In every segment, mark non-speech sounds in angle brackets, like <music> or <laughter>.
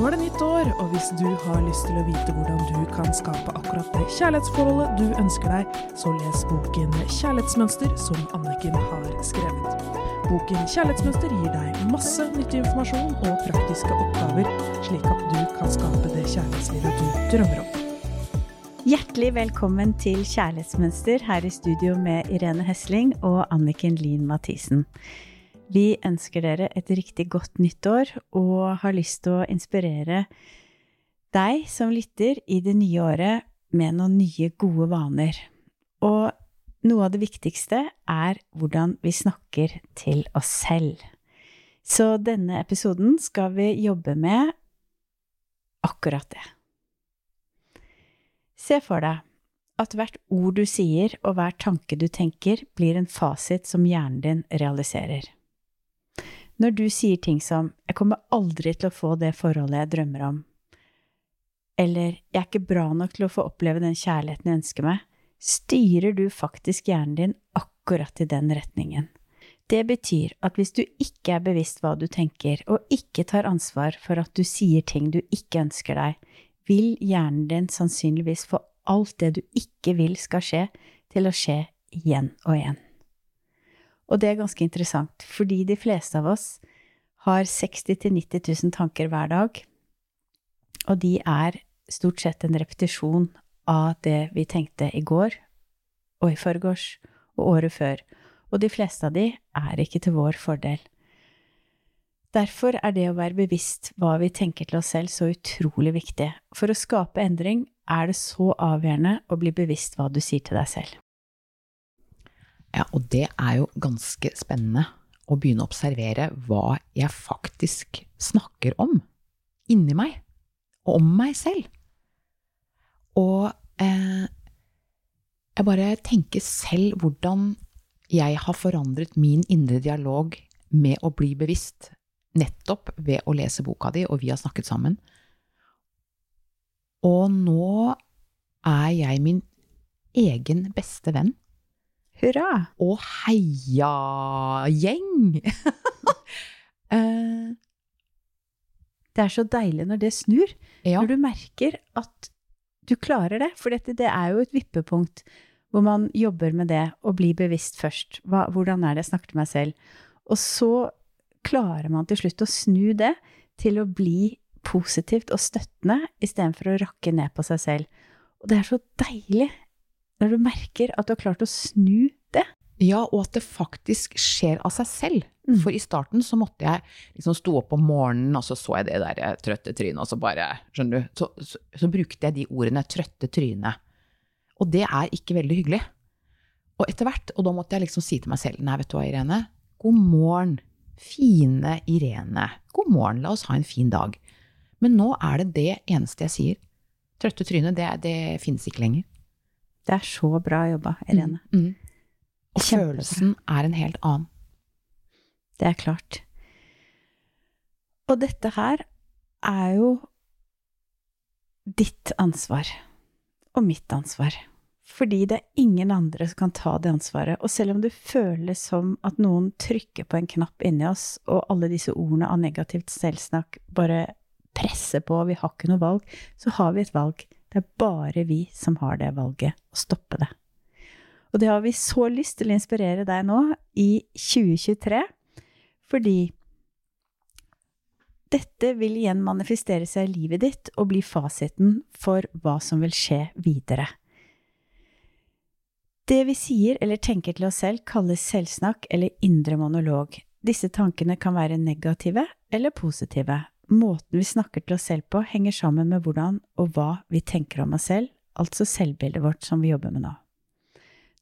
Nå er det nytt år, og hvis du har lyst til å vite hvordan du kan skape akkurat det kjærlighetsforholdet du ønsker deg, så les boken Kjærlighetsmønster som Anniken har skrevet. Boken Kjærlighetsmønster gir deg masse nyttig informasjon og praktiske oppgaver, slik at du kan skape det kjærlighetslivet du drømmer om. Hjertelig velkommen til Kjærlighetsmønster her i studio med Irene Hesling og Anniken Lien Mathisen. Vi ønsker dere et riktig godt nyttår og har lyst til å inspirere deg som lytter i det nye året med noen nye, gode vaner. Og noe av det viktigste er hvordan vi snakker til oss selv. Så denne episoden skal vi jobbe med akkurat det. Se for deg at hvert ord du sier og hver tanke du tenker, blir en fasit som hjernen din realiserer. Når du sier ting som 'jeg kommer aldri til å få det forholdet jeg drømmer om', eller 'jeg er ikke bra nok til å få oppleve den kjærligheten jeg ønsker meg', styrer du faktisk hjernen din akkurat i den retningen. Det betyr at hvis du ikke er bevisst hva du tenker, og ikke tar ansvar for at du sier ting du ikke ønsker deg, vil hjernen din sannsynligvis få alt det du ikke vil skal skje, til å skje igjen og igjen. Og det er ganske interessant, fordi de fleste av oss har 60 000-90 000 tanker hver dag, og de er stort sett en repetisjon av det vi tenkte i går og i forgårs og året før, og de fleste av de er ikke til vår fordel. Derfor er det å være bevisst hva vi tenker til oss selv, så utrolig viktig. For å skape endring er det så avgjørende å bli bevisst hva du sier til deg selv. Ja, og det er jo ganske spennende å begynne å observere hva jeg faktisk snakker om inni meg, og om meg selv. Og eh, jeg bare tenker selv hvordan jeg har forandret min indre dialog med å bli bevisst, nettopp ved å lese boka di, og vi har snakket sammen. Og nå er jeg min egen beste venn. Hurra! Og heiagjeng! uh, <laughs> det er så deilig når det snur. Ja. Når du merker at du klarer det. For dette, det er jo et vippepunkt hvor man jobber med det og blir bevisst først. Hva, hvordan er det jeg snakker til meg selv? Og så klarer man til slutt å snu det til å bli positivt og støttende istedenfor å rakke ned på seg selv. Og det er så deilig når du merker at du har klart å snu det. Ja, og at det faktisk skjer av seg selv. Mm. For i starten så måtte jeg liksom stå opp om morgenen, og så så jeg det der trøtte trynet, og så bare Skjønner du? Så, så, så brukte jeg de ordene 'trøtte trynet'. Og det er ikke veldig hyggelig. Og etter hvert, og da måtte jeg liksom si til meg selv Nei, vet du hva, Irene. God morgen. Fine Irene. God morgen, la oss ha en fin dag. Men nå er det det eneste jeg sier. Trøtte trynet, det, det finnes ikke lenger. Det er så bra jobba, Irene. Mm, mm. Og følelsen er en helt annen. Det er klart. Og dette her er jo ditt ansvar. Og mitt ansvar. Fordi det er ingen andre som kan ta det ansvaret. Og selv om det føles som at noen trykker på en knapp inni oss, og alle disse ordene av negativt selvsnakk bare presser på, og vi har ikke noe valg, så har vi et valg. Det er bare vi som har det valget, å stoppe det. Og det har vi så lyst til å inspirere deg nå i 2023, fordi dette vil igjen manifestere seg i livet ditt og bli fasiten for hva som vil skje videre. Det vi sier eller tenker til oss selv, kalles selvsnakk eller indre monolog. Disse tankene kan være negative eller positive. Måten vi snakker til oss selv på, henger sammen med hvordan og hva vi tenker om oss selv, altså selvbildet vårt som vi jobber med nå.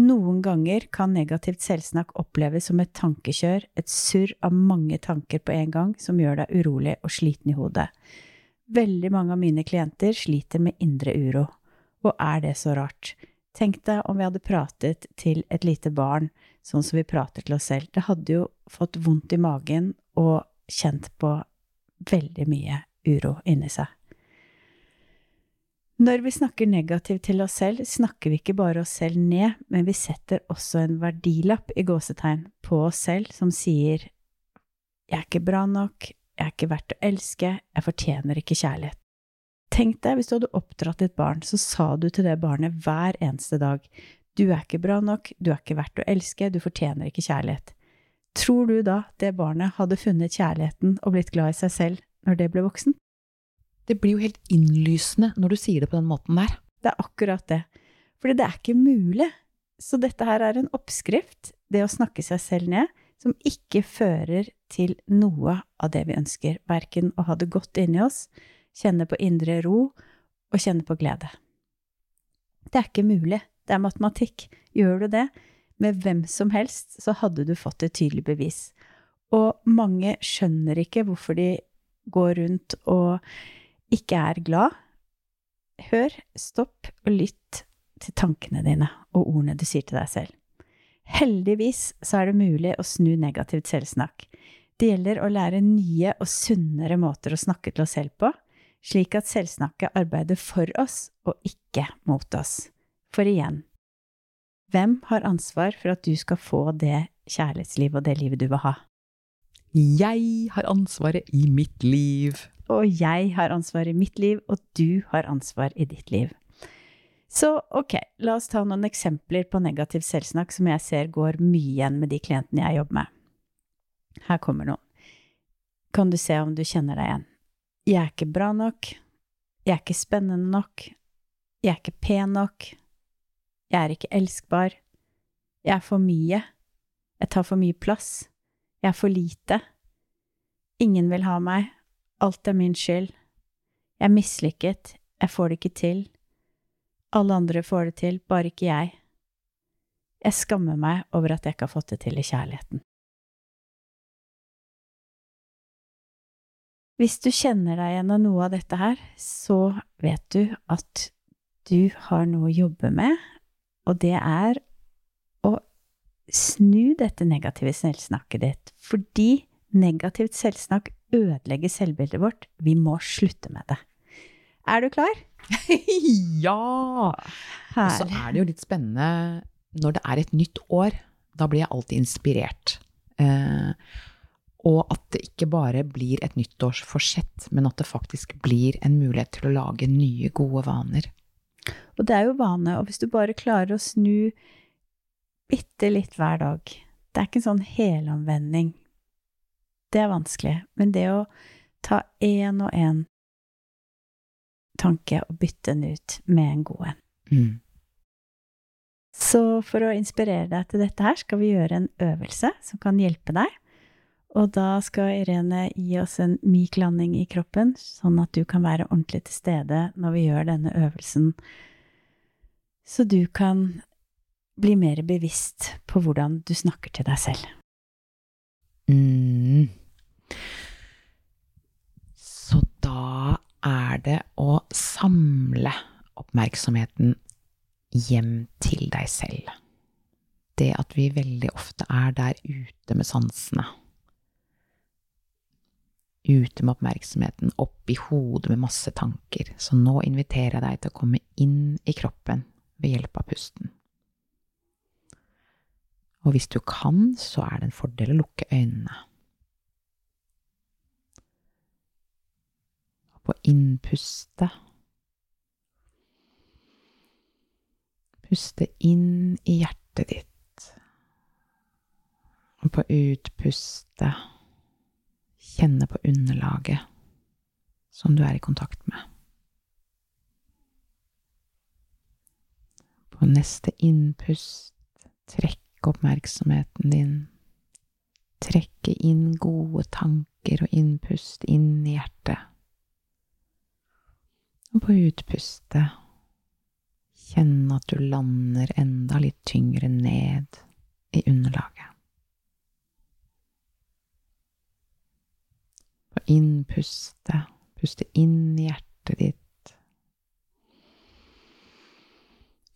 Noen ganger kan negativt selvsnakk oppleves som et tankekjør, et surr av mange tanker på en gang som gjør deg urolig og sliten i hodet. Veldig mange av mine klienter sliter med indre uro. Og er det så rart? Tenk deg om vi hadde pratet til et lite barn sånn som vi prater til oss selv. Det hadde jo fått vondt i magen og kjent på veldig mye uro inni seg. Når vi snakker negativt til oss selv, snakker vi ikke bare oss selv ned, men vi setter også en verdilapp i gåsetegn på oss selv som sier jeg er ikke bra nok, jeg er ikke verdt å elske, jeg fortjener ikke kjærlighet. Tenk deg hvis du hadde oppdratt et barn, så sa du til det barnet hver eneste dag, du er ikke bra nok, du er ikke verdt å elske, du fortjener ikke kjærlighet. Tror du da det barnet hadde funnet kjærligheten og blitt glad i seg selv når det ble voksen? Det blir jo helt innlysende når du sier det på den måten der. Det er akkurat det. Fordi det er ikke mulig. Så dette her er en oppskrift, det å snakke seg selv ned, som ikke fører til noe av det vi ønsker, verken å ha det godt inni oss, kjenne på indre ro og kjenne på glede. Det er ikke mulig, det er matematikk. Gjør du det med hvem som helst, så hadde du fått et tydelig bevis. Og mange skjønner ikke hvorfor de går rundt og ikke er glad. Hør, stopp og lytt til tankene dine og ordene du sier til deg selv. Heldigvis så er det mulig å snu negativt selvsnakk. Det gjelder å lære nye og sunnere måter å snakke til oss selv på, slik at selvsnakket arbeider for oss og ikke mot oss. For igjen, hvem har ansvar for at du skal få det kjærlighetslivet og det livet du vil ha? Jeg har ansvaret i mitt liv. Og jeg har ansvaret i mitt liv, og du har ansvar i ditt liv. Så ok, la oss ta noen eksempler på negativ selvsnakk som jeg ser går mye igjen med de klientene jeg jobber med. Her kommer noen. Kan du se om du kjenner deg igjen? Jeg er ikke bra nok. Jeg er ikke spennende nok. Jeg er ikke pen nok. Jeg er ikke elskbar. Jeg er for mye. Jeg tar for mye plass. Jeg er for lite. Ingen vil ha meg. Alt er min skyld. Jeg er mislykket. Jeg får det ikke til. Alle andre får det til, bare ikke jeg. Jeg skammer meg over at jeg ikke har fått det til i kjærligheten. Hvis du kjenner deg igjen av noe av dette her, så vet du at du har noe å jobbe med, og det er å snu dette negative selvsnakket ditt, fordi negativt selvsnakk ødelegger selvbildet vårt. Vi må slutte med det. Er du klar? <laughs> ja! Og så er det jo litt spennende når det er et nytt år. Da blir jeg alltid inspirert. Eh, og at det ikke bare blir et nyttårsforsett, men at det faktisk blir en mulighet til å lage nye, gode vaner. Og det er jo vane, og hvis du bare klarer å snu bitte litt hver dag Det er ikke en sånn helomvending. Det er vanskelig. Men det å ta én og én tanke og bytte den ut med en god en. Mm. Så for å inspirere deg til dette her, skal vi gjøre en øvelse som kan hjelpe deg. Og da skal Irene gi oss en myk landing i kroppen, sånn at du kan være ordentlig til stede når vi gjør denne øvelsen, så du kan bli mer bevisst på hvordan du snakker til deg selv. Mm. Så da er det å samle oppmerksomheten hjem til deg selv. Det at vi veldig ofte er der ute med sansene. Ute med oppmerksomheten, opp i hodet med masse tanker. Så nå inviterer jeg deg til å komme inn i kroppen ved hjelp av pusten. Og hvis du kan, så er det en fordel å lukke øynene. på innpustet. Puste inn i hjertet ditt. Og på utpustet kjenne på underlaget som du er i kontakt med. På neste innpust trekk oppmerksomheten din. Trekke inn gode tanker og innpust inn i hjertet. Og på utpustet kjenne at du lander enda litt tyngre ned i underlaget. På innpuste. puste inn i hjertet ditt.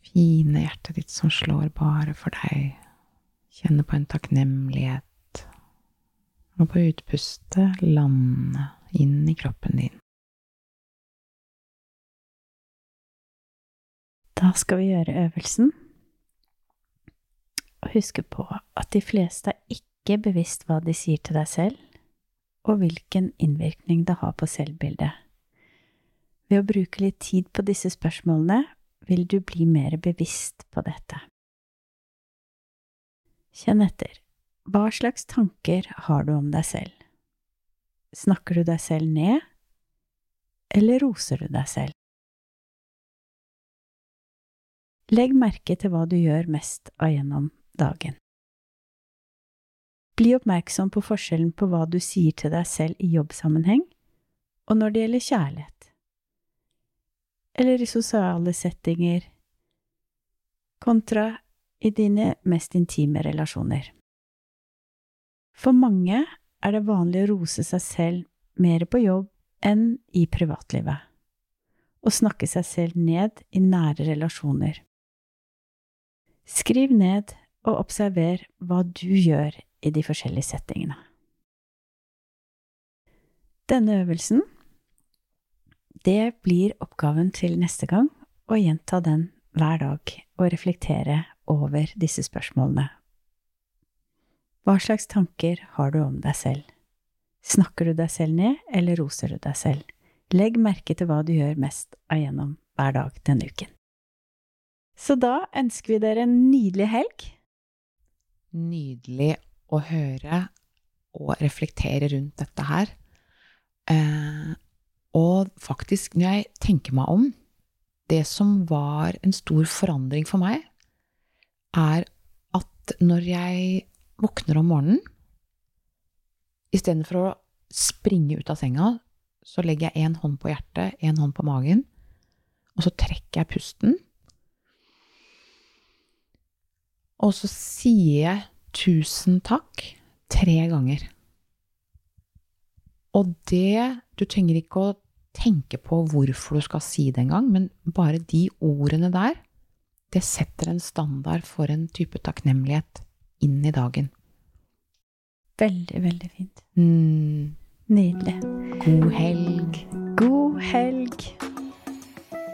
Fine hjertet ditt som slår bare for deg. Kjenne på en takknemlighet. Og på utpustet lande inn i kroppen din. Da skal vi gjøre øvelsen. Og huske på at de fleste er ikke bevisst hva de sier til deg selv, og hvilken innvirkning det har på selvbildet. Ved å bruke litt tid på disse spørsmålene vil du bli mer bevisst på dette. Kjenn etter. Hva slags tanker har du om deg selv? Snakker du deg selv ned, eller roser du deg selv? Legg merke til hva du gjør mest av gjennom dagen. Bli oppmerksom på forskjellen på hva du sier til deg selv i jobbsammenheng, og når det gjelder kjærlighet, eller i sosiale settinger, kontra i dine mest intime relasjoner. For mange er det vanlig å rose seg selv mer på jobb enn i privatlivet, og snakke seg selv ned i nære relasjoner. Skriv ned og observer hva du gjør i de forskjellige settingene. Denne øvelsen, det blir oppgaven til neste gang å gjenta den hver dag og reflektere over disse spørsmålene. Hva slags tanker har du om deg selv? Snakker du deg selv ned, eller roser du deg selv? Legg merke til hva du gjør mest av gjennom hver dag denne uken. Så da ønsker vi dere en nydelig helg. Nydelig å høre og reflektere rundt dette her. Eh, og faktisk, når jeg tenker meg om Det som var en stor forandring for meg, er at når jeg våkner om morgenen Istedenfor å springe ut av senga, så legger jeg én hånd på hjertet, én hånd på magen, og så trekker jeg pusten. Og så sier jeg tusen takk tre ganger. Og det Du trenger ikke å tenke på hvorfor du skal si det engang, men bare de ordene der, det setter en standard for en type takknemlighet inn i dagen. Veldig, veldig fint. Mm, Nydelig. god helg. God helg!